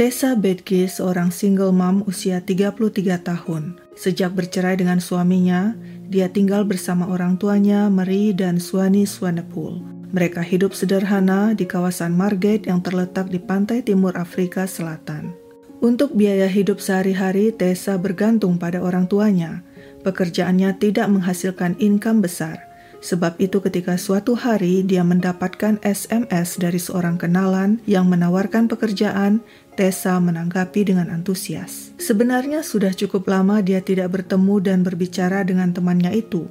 Tessa Bedke seorang single mom usia 33 tahun. Sejak bercerai dengan suaminya, dia tinggal bersama orang tuanya Marie dan Swani Swanepoel. Mereka hidup sederhana di kawasan Margate yang terletak di pantai timur Afrika Selatan. Untuk biaya hidup sehari-hari, Tessa bergantung pada orang tuanya. Pekerjaannya tidak menghasilkan income besar, Sebab itu ketika suatu hari dia mendapatkan SMS dari seorang kenalan yang menawarkan pekerjaan, Tessa menanggapi dengan antusias. Sebenarnya sudah cukup lama dia tidak bertemu dan berbicara dengan temannya itu.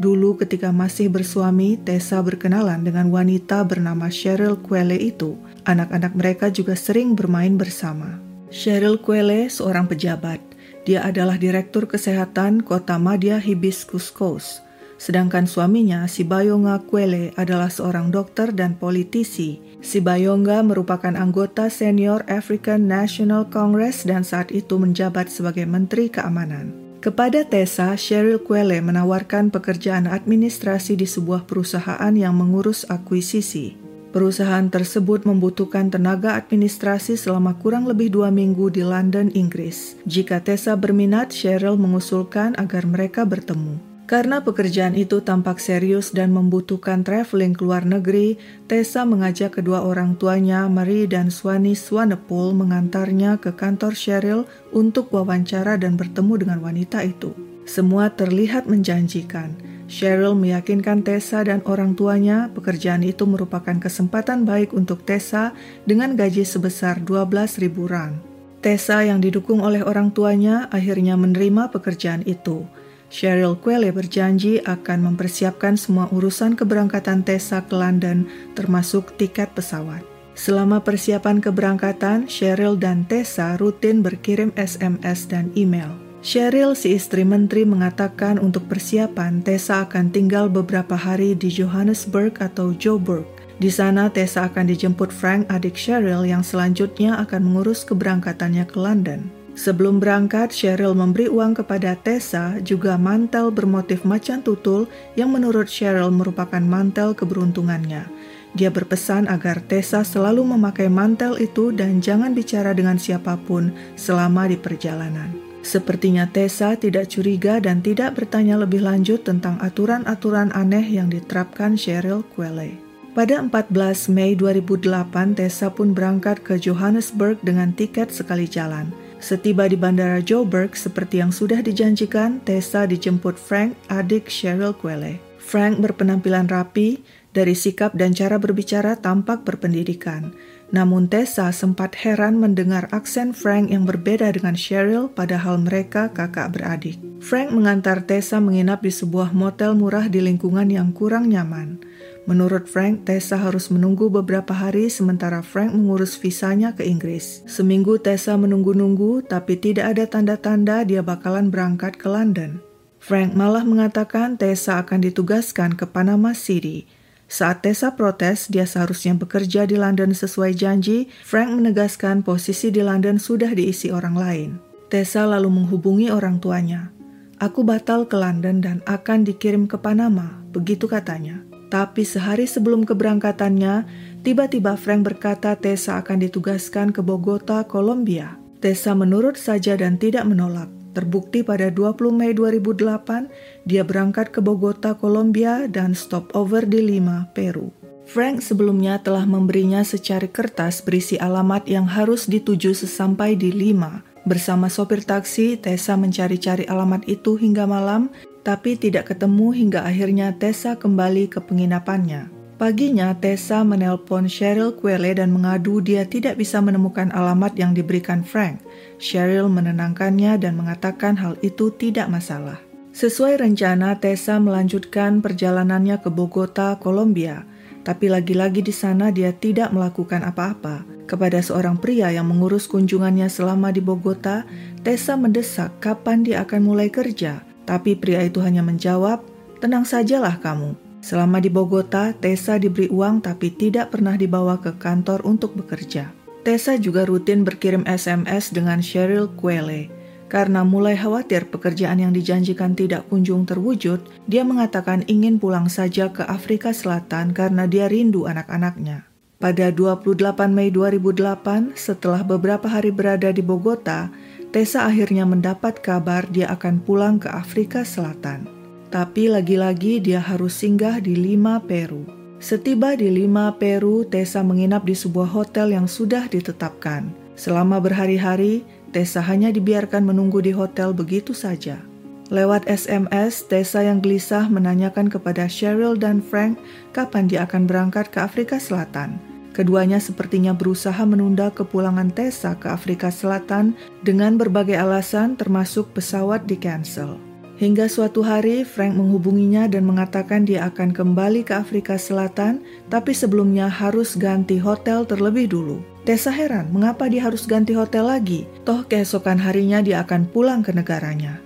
Dulu ketika masih bersuami, Tessa berkenalan dengan wanita bernama Cheryl Quelle itu. Anak-anak mereka juga sering bermain bersama. Cheryl Quelle seorang pejabat. Dia adalah Direktur Kesehatan Kota Madya Hibiscus Coast Sedangkan suaminya, si Bayonga Kwele, adalah seorang dokter dan politisi. Si Bayonga merupakan anggota senior African National Congress dan saat itu menjabat sebagai Menteri Keamanan. Kepada Tessa, Cheryl Kwele menawarkan pekerjaan administrasi di sebuah perusahaan yang mengurus akuisisi. Perusahaan tersebut membutuhkan tenaga administrasi selama kurang lebih dua minggu di London, Inggris. Jika Tessa berminat, Cheryl mengusulkan agar mereka bertemu. Karena pekerjaan itu tampak serius dan membutuhkan traveling ke luar negeri, Tessa mengajak kedua orang tuanya, Marie dan Swani Swanepoel, mengantarnya ke kantor Cheryl untuk wawancara dan bertemu dengan wanita itu. Semua terlihat menjanjikan. Cheryl meyakinkan Tessa dan orang tuanya pekerjaan itu merupakan kesempatan baik untuk Tessa dengan gaji sebesar 12.000 rand. Tessa yang didukung oleh orang tuanya akhirnya menerima pekerjaan itu. Cheryl Quelle berjanji akan mempersiapkan semua urusan keberangkatan Tessa ke London, termasuk tiket pesawat. Selama persiapan keberangkatan, Cheryl dan Tessa rutin berkirim SMS dan email. Cheryl, si istri menteri, mengatakan untuk persiapan, Tessa akan tinggal beberapa hari di Johannesburg atau Joburg. Di sana, Tessa akan dijemput Frank, adik Cheryl, yang selanjutnya akan mengurus keberangkatannya ke London. Sebelum berangkat, Cheryl memberi uang kepada Tessa juga mantel bermotif macan tutul yang menurut Cheryl merupakan mantel keberuntungannya. Dia berpesan agar Tessa selalu memakai mantel itu dan jangan bicara dengan siapa pun selama di perjalanan. Sepertinya Tessa tidak curiga dan tidak bertanya lebih lanjut tentang aturan-aturan aneh yang diterapkan Cheryl Quelle. Pada 14 Mei 2008, Tessa pun berangkat ke Johannesburg dengan tiket sekali jalan. Setiba di Bandara Joburg, seperti yang sudah dijanjikan, Tessa dijemput Frank, adik Cheryl Quelle. Frank berpenampilan rapi, dari sikap dan cara berbicara tampak berpendidikan. Namun Tessa sempat heran mendengar aksen Frank yang berbeda dengan Cheryl padahal mereka kakak beradik. Frank mengantar Tessa menginap di sebuah motel murah di lingkungan yang kurang nyaman. Menurut Frank, Tessa harus menunggu beberapa hari sementara Frank mengurus visanya ke Inggris. Seminggu Tessa menunggu-nunggu, tapi tidak ada tanda-tanda dia bakalan berangkat ke London. Frank malah mengatakan Tessa akan ditugaskan ke Panama City. Saat Tessa protes, dia seharusnya bekerja di London sesuai janji. Frank menegaskan posisi di London sudah diisi orang lain. Tessa lalu menghubungi orang tuanya. Aku batal ke London dan akan dikirim ke Panama, begitu katanya. Tapi sehari sebelum keberangkatannya, tiba-tiba Frank berkata Tessa akan ditugaskan ke Bogota, Kolombia. Tessa menurut saja dan tidak menolak. Terbukti pada 20 Mei 2008, dia berangkat ke Bogota, Kolombia dan stopover di Lima, Peru. Frank sebelumnya telah memberinya secari kertas berisi alamat yang harus dituju sesampai di Lima. Bersama sopir taksi, Tessa mencari-cari alamat itu hingga malam tapi tidak ketemu hingga akhirnya Tessa kembali ke penginapannya. Paginya, Tessa menelpon Cheryl Quelle dan mengadu dia tidak bisa menemukan alamat yang diberikan Frank. Cheryl menenangkannya dan mengatakan hal itu tidak masalah. Sesuai rencana, Tessa melanjutkan perjalanannya ke Bogota, Kolombia. Tapi lagi-lagi di sana dia tidak melakukan apa-apa. Kepada seorang pria yang mengurus kunjungannya selama di Bogota, Tessa mendesak kapan dia akan mulai kerja. Tapi pria itu hanya menjawab, tenang sajalah kamu. Selama di Bogota, Tessa diberi uang tapi tidak pernah dibawa ke kantor untuk bekerja. Tessa juga rutin berkirim SMS dengan Cheryl Quelle. Karena mulai khawatir pekerjaan yang dijanjikan tidak kunjung terwujud, dia mengatakan ingin pulang saja ke Afrika Selatan karena dia rindu anak-anaknya. Pada 28 Mei 2008, setelah beberapa hari berada di Bogota, Tessa akhirnya mendapat kabar dia akan pulang ke Afrika Selatan. Tapi lagi-lagi dia harus singgah di Lima, Peru. Setiba di Lima, Peru, Tessa menginap di sebuah hotel yang sudah ditetapkan. Selama berhari-hari, Tessa hanya dibiarkan menunggu di hotel begitu saja. Lewat SMS, Tessa yang gelisah menanyakan kepada Cheryl dan Frank kapan dia akan berangkat ke Afrika Selatan. Keduanya sepertinya berusaha menunda kepulangan Tessa ke Afrika Selatan dengan berbagai alasan termasuk pesawat di cancel. Hingga suatu hari Frank menghubunginya dan mengatakan dia akan kembali ke Afrika Selatan, tapi sebelumnya harus ganti hotel terlebih dulu. Tessa heran mengapa dia harus ganti hotel lagi, toh keesokan harinya dia akan pulang ke negaranya.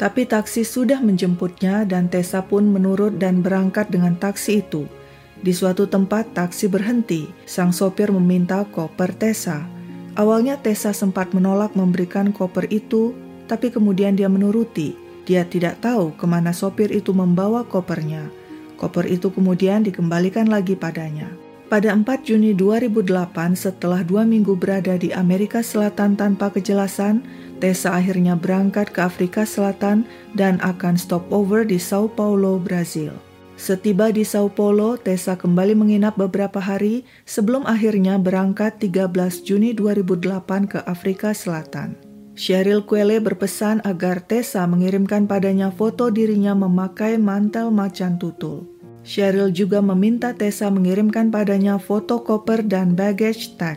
Tapi taksi sudah menjemputnya dan Tessa pun menurut dan berangkat dengan taksi itu. Di suatu tempat taksi berhenti, sang sopir meminta koper Tessa. Awalnya Tessa sempat menolak memberikan koper itu, tapi kemudian dia menuruti. Dia tidak tahu ke mana sopir itu membawa kopernya. Koper itu kemudian dikembalikan lagi padanya. Pada 4 Juni 2008, setelah dua minggu berada di Amerika Selatan tanpa kejelasan, Tessa akhirnya berangkat ke Afrika Selatan dan akan stopover di Sao Paulo, Brazil. Setiba di Sao Paulo, Tessa kembali menginap beberapa hari sebelum akhirnya berangkat 13 Juni 2008 ke Afrika Selatan. Cheryl Quelle berpesan agar Tessa mengirimkan padanya foto dirinya memakai mantel macan tutul. Cheryl juga meminta Tessa mengirimkan padanya foto koper dan baggage tag.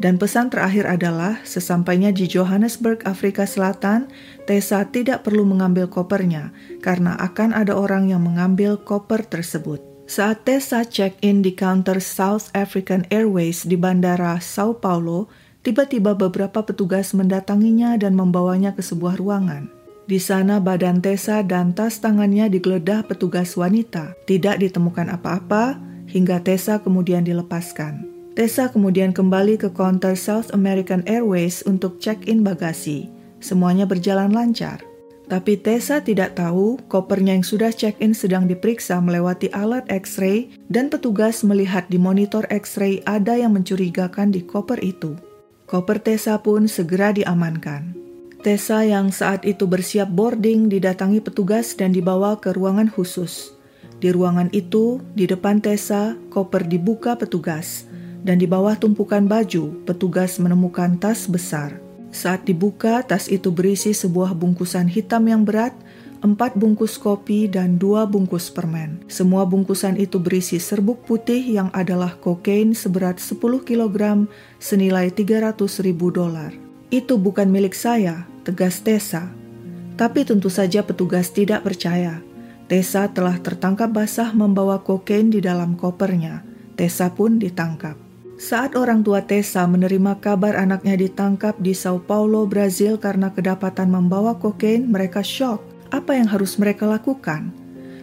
Dan pesan terakhir adalah, sesampainya di Johannesburg, Afrika Selatan, Tessa tidak perlu mengambil kopernya karena akan ada orang yang mengambil koper tersebut. Saat Tessa check-in di counter South African Airways di Bandara Sao Paulo, tiba-tiba beberapa petugas mendatanginya dan membawanya ke sebuah ruangan. Di sana badan Tessa dan tas tangannya digeledah petugas wanita. Tidak ditemukan apa-apa hingga Tessa kemudian dilepaskan. Tessa kemudian kembali ke counter South American Airways untuk check-in bagasi. Semuanya berjalan lancar. Tapi Tessa tidak tahu kopernya yang sudah check-in sedang diperiksa melewati alat X-ray dan petugas melihat di monitor X-ray ada yang mencurigakan di koper itu. Koper Tessa pun segera diamankan. Tessa yang saat itu bersiap boarding didatangi petugas dan dibawa ke ruangan khusus. Di ruangan itu, di depan Tessa, koper dibuka petugas dan di bawah tumpukan baju, petugas menemukan tas besar. Saat dibuka, tas itu berisi sebuah bungkusan hitam yang berat, empat bungkus kopi, dan dua bungkus permen. Semua bungkusan itu berisi serbuk putih yang adalah kokain seberat 10 kg senilai 300 ribu dolar. Itu bukan milik saya, tegas Tessa. Tapi tentu saja petugas tidak percaya. Tessa telah tertangkap basah membawa kokain di dalam kopernya. Tessa pun ditangkap. Saat orang tua Tessa menerima kabar anaknya ditangkap di Sao Paulo, Brazil karena kedapatan membawa kokain, mereka shock. Apa yang harus mereka lakukan?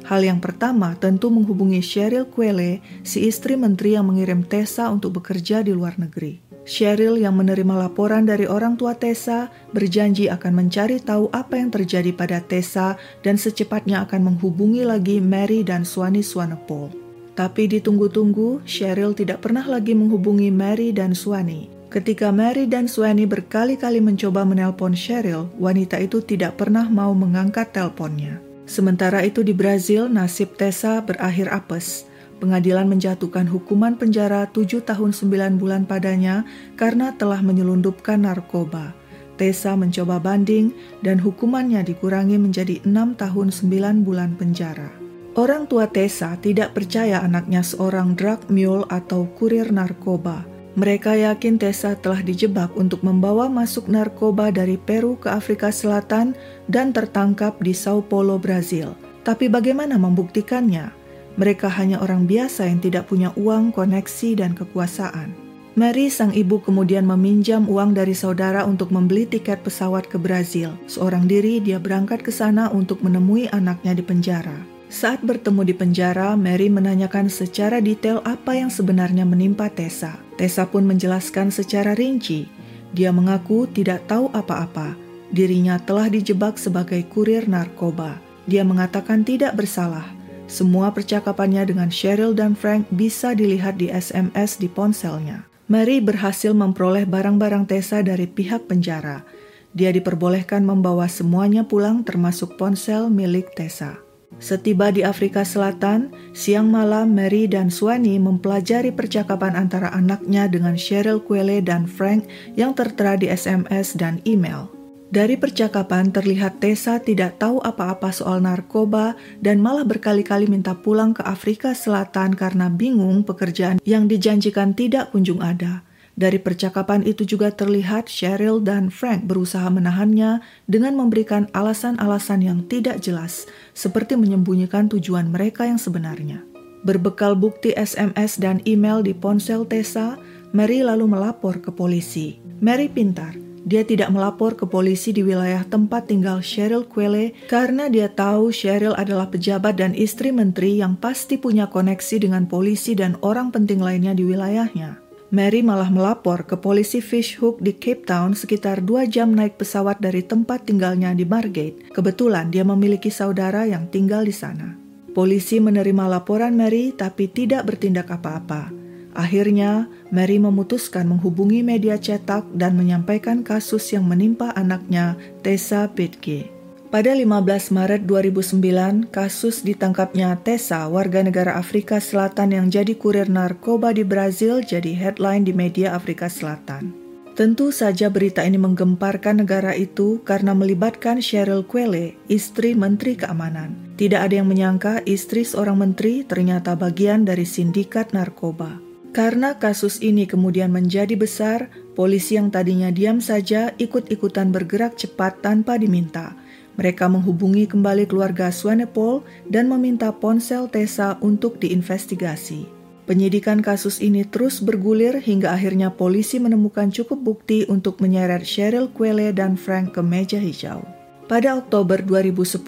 Hal yang pertama tentu menghubungi Cheryl Quelle, si istri menteri yang mengirim Tessa untuk bekerja di luar negeri. Cheryl yang menerima laporan dari orang tua Tessa berjanji akan mencari tahu apa yang terjadi pada Tessa dan secepatnya akan menghubungi lagi Mary dan Swanee Swanepoel. Tapi ditunggu-tunggu, Cheryl tidak pernah lagi menghubungi Mary dan Swanee. Ketika Mary dan Swanee berkali-kali mencoba menelpon Cheryl, wanita itu tidak pernah mau mengangkat teleponnya. Sementara itu di Brazil, nasib Tessa berakhir apes. Pengadilan menjatuhkan hukuman penjara 7 tahun 9 bulan padanya karena telah menyelundupkan narkoba. Tessa mencoba banding dan hukumannya dikurangi menjadi 6 tahun 9 bulan penjara. Orang tua Tessa tidak percaya anaknya seorang drug mule atau kurir narkoba. Mereka yakin Tessa telah dijebak untuk membawa masuk narkoba dari Peru ke Afrika Selatan dan tertangkap di Sao Paulo, Brazil. Tapi bagaimana membuktikannya? Mereka hanya orang biasa yang tidak punya uang, koneksi, dan kekuasaan. Mary, sang ibu, kemudian meminjam uang dari saudara untuk membeli tiket pesawat ke Brazil. Seorang diri, dia berangkat ke sana untuk menemui anaknya di penjara. Saat bertemu di penjara, Mary menanyakan secara detail apa yang sebenarnya menimpa Tessa. Tessa pun menjelaskan secara rinci. Dia mengaku tidak tahu apa-apa. Dirinya telah dijebak sebagai kurir narkoba. Dia mengatakan tidak bersalah. Semua percakapannya dengan Cheryl dan Frank bisa dilihat di SMS di ponselnya. Mary berhasil memperoleh barang-barang Tessa dari pihak penjara. Dia diperbolehkan membawa semuanya pulang termasuk ponsel milik Tessa. Setiba di Afrika Selatan, siang malam Mary dan Swanee mempelajari percakapan antara anaknya dengan Cheryl Quelle dan Frank yang tertera di SMS dan email. Dari percakapan terlihat Tessa tidak tahu apa-apa soal narkoba dan malah berkali-kali minta pulang ke Afrika Selatan karena bingung pekerjaan yang dijanjikan tidak kunjung ada. Dari percakapan itu juga terlihat Cheryl dan Frank berusaha menahannya dengan memberikan alasan-alasan yang tidak jelas, seperti menyembunyikan tujuan mereka yang sebenarnya. Berbekal bukti SMS dan email di ponsel Tessa, Mary lalu melapor ke polisi. Mary pintar, dia tidak melapor ke polisi di wilayah tempat tinggal Cheryl Quelle karena dia tahu Cheryl adalah pejabat dan istri menteri yang pasti punya koneksi dengan polisi dan orang penting lainnya di wilayahnya. Mary malah melapor ke polisi Fishhook di Cape Town sekitar dua jam naik pesawat dari tempat tinggalnya di Margate. Kebetulan dia memiliki saudara yang tinggal di sana. Polisi menerima laporan Mary tapi tidak bertindak apa-apa. Akhirnya, Mary memutuskan menghubungi media cetak dan menyampaikan kasus yang menimpa anaknya, Tessa Bitke. Pada 15 Maret 2009, kasus ditangkapnya Tessa, warga negara Afrika Selatan yang jadi kurir narkoba di Brazil, jadi headline di media Afrika Selatan. Tentu saja berita ini menggemparkan negara itu karena melibatkan Cheryl Quelle, istri Menteri Keamanan. Tidak ada yang menyangka istri seorang menteri ternyata bagian dari sindikat narkoba. Karena kasus ini kemudian menjadi besar, polisi yang tadinya diam saja ikut-ikutan bergerak cepat tanpa diminta. Mereka menghubungi kembali keluarga Swanepoel dan meminta ponsel Tessa untuk diinvestigasi. Penyidikan kasus ini terus bergulir hingga akhirnya polisi menemukan cukup bukti untuk menyeret Cheryl Quelle dan Frank ke meja hijau. Pada Oktober 2010,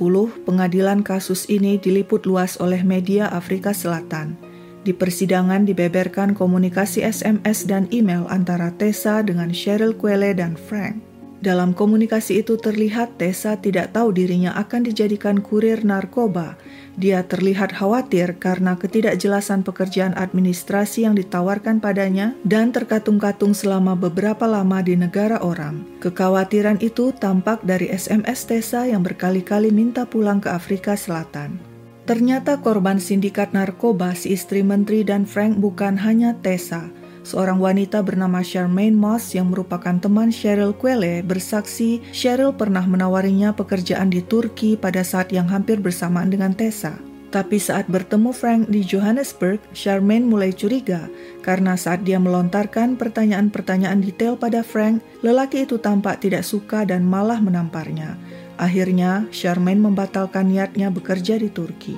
pengadilan kasus ini diliput luas oleh media Afrika Selatan. Di persidangan dibeberkan komunikasi SMS dan email antara Tessa dengan Cheryl Quelle dan Frank. Dalam komunikasi itu terlihat Tessa tidak tahu dirinya akan dijadikan kurir narkoba. Dia terlihat khawatir karena ketidakjelasan pekerjaan administrasi yang ditawarkan padanya dan terkatung-katung selama beberapa lama di negara orang. Kekhawatiran itu tampak dari SMS Tessa yang berkali-kali minta pulang ke Afrika Selatan. Ternyata korban sindikat narkoba si istri menteri dan Frank bukan hanya Tessa. Seorang wanita bernama Charmaine Moss yang merupakan teman Cheryl Quelle bersaksi Cheryl pernah menawarinya pekerjaan di Turki pada saat yang hampir bersamaan dengan Tessa. Tapi saat bertemu Frank di Johannesburg, Charmaine mulai curiga karena saat dia melontarkan pertanyaan-pertanyaan detail pada Frank, lelaki itu tampak tidak suka dan malah menamparnya. Akhirnya, Charmaine membatalkan niatnya bekerja di Turki.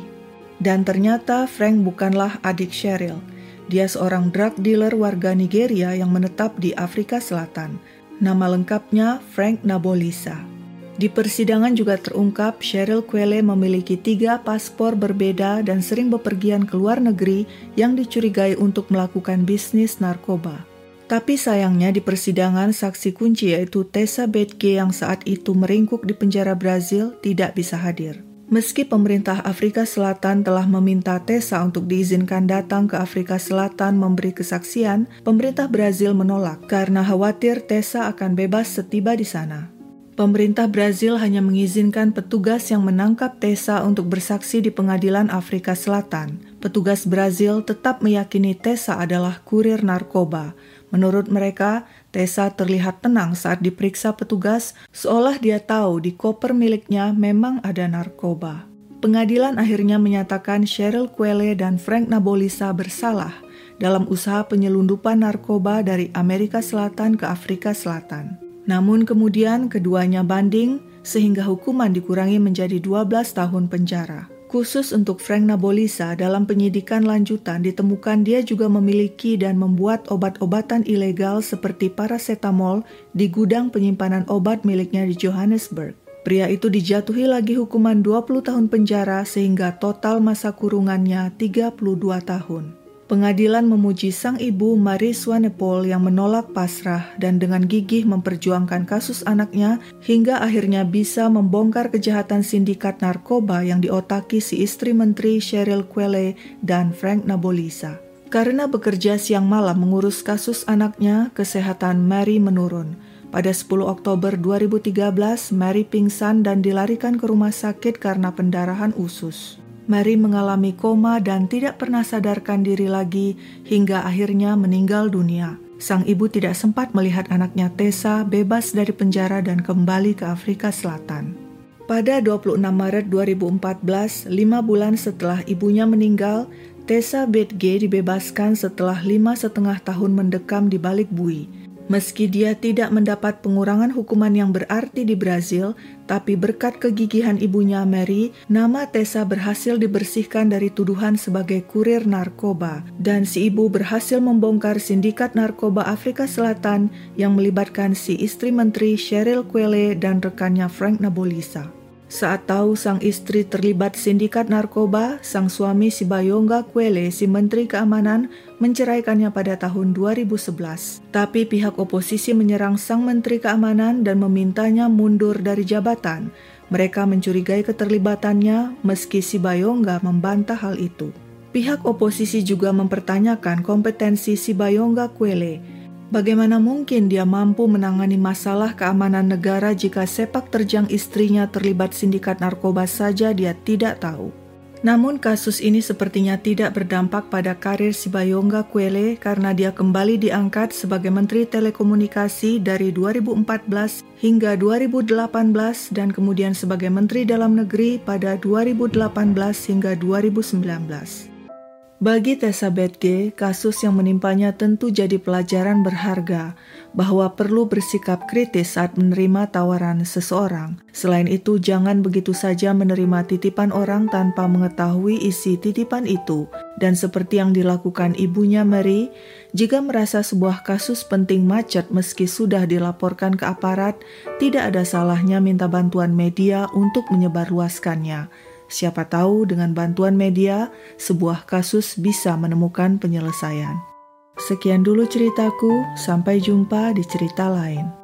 Dan ternyata Frank bukanlah adik Cheryl. Dia seorang drug dealer warga Nigeria yang menetap di Afrika Selatan. Nama lengkapnya Frank Nabolisa. Di persidangan juga terungkap Cheryl Quelle memiliki tiga paspor berbeda dan sering bepergian ke luar negeri yang dicurigai untuk melakukan bisnis narkoba. Tapi sayangnya di persidangan saksi kunci yaitu Tessa Betke yang saat itu meringkuk di penjara Brazil tidak bisa hadir. Meski pemerintah Afrika Selatan telah meminta Tessa untuk diizinkan datang ke Afrika Selatan memberi kesaksian, pemerintah Brazil menolak karena khawatir Tessa akan bebas setiba di sana. Pemerintah Brazil hanya mengizinkan petugas yang menangkap Tessa untuk bersaksi di pengadilan Afrika Selatan. Petugas Brazil tetap meyakini Tessa adalah kurir narkoba, Menurut mereka, Tessa terlihat tenang saat diperiksa petugas, seolah dia tahu di koper miliknya memang ada narkoba. Pengadilan akhirnya menyatakan Cheryl Quelle dan Frank Nabolisa bersalah dalam usaha penyelundupan narkoba dari Amerika Selatan ke Afrika Selatan. Namun kemudian keduanya banding sehingga hukuman dikurangi menjadi 12 tahun penjara. Khusus untuk Frank Nabolisa, dalam penyidikan lanjutan ditemukan dia juga memiliki dan membuat obat-obatan ilegal seperti paracetamol di gudang penyimpanan obat miliknya di Johannesburg. Pria itu dijatuhi lagi hukuman 20 tahun penjara sehingga total masa kurungannya 32 tahun. Pengadilan memuji sang ibu Marie Swanepoel yang menolak pasrah dan dengan gigih memperjuangkan kasus anaknya hingga akhirnya bisa membongkar kejahatan sindikat narkoba yang diotaki si istri menteri Cheryl Quelle dan Frank Nabolisa. Karena bekerja siang malam mengurus kasus anaknya, kesehatan Mary menurun. Pada 10 Oktober 2013, Mary pingsan dan dilarikan ke rumah sakit karena pendarahan usus. Mary mengalami koma dan tidak pernah sadarkan diri lagi hingga akhirnya meninggal dunia. Sang ibu tidak sempat melihat anaknya Tessa bebas dari penjara dan kembali ke Afrika Selatan. Pada 26 Maret 2014, lima bulan setelah ibunya meninggal, Tessa Betge dibebaskan setelah lima setengah tahun mendekam di balik bui. Meski dia tidak mendapat pengurangan hukuman yang berarti di Brazil, tapi berkat kegigihan ibunya Mary, nama Tessa berhasil dibersihkan dari tuduhan sebagai kurir narkoba, dan si ibu berhasil membongkar sindikat narkoba Afrika Selatan yang melibatkan si istri menteri Cheryl Quelle dan rekannya Frank Nabolisa. Saat tahu sang istri terlibat sindikat narkoba, sang suami si Bayongga Kwele, si Menteri Keamanan, menceraikannya pada tahun 2011. Tapi pihak oposisi menyerang sang Menteri Keamanan dan memintanya mundur dari jabatan. Mereka mencurigai keterlibatannya meski si Bayongga membantah hal itu. Pihak oposisi juga mempertanyakan kompetensi si Bayongga Kwele Bagaimana mungkin dia mampu menangani masalah keamanan negara jika sepak terjang istrinya terlibat sindikat narkoba saja dia tidak tahu? Namun kasus ini sepertinya tidak berdampak pada karir Sibayongga Kwele karena dia kembali diangkat sebagai Menteri Telekomunikasi dari 2014 hingga 2018 dan kemudian sebagai Menteri Dalam Negeri pada 2018 hingga 2019. Bagi Tessa Betge, kasus yang menimpanya tentu jadi pelajaran berharga bahwa perlu bersikap kritis saat menerima tawaran seseorang. Selain itu, jangan begitu saja menerima titipan orang tanpa mengetahui isi titipan itu. Dan seperti yang dilakukan ibunya Mary, jika merasa sebuah kasus penting macet meski sudah dilaporkan ke aparat, tidak ada salahnya minta bantuan media untuk menyebarluaskannya Siapa tahu dengan bantuan media, sebuah kasus bisa menemukan penyelesaian. Sekian dulu ceritaku, sampai jumpa di cerita lain.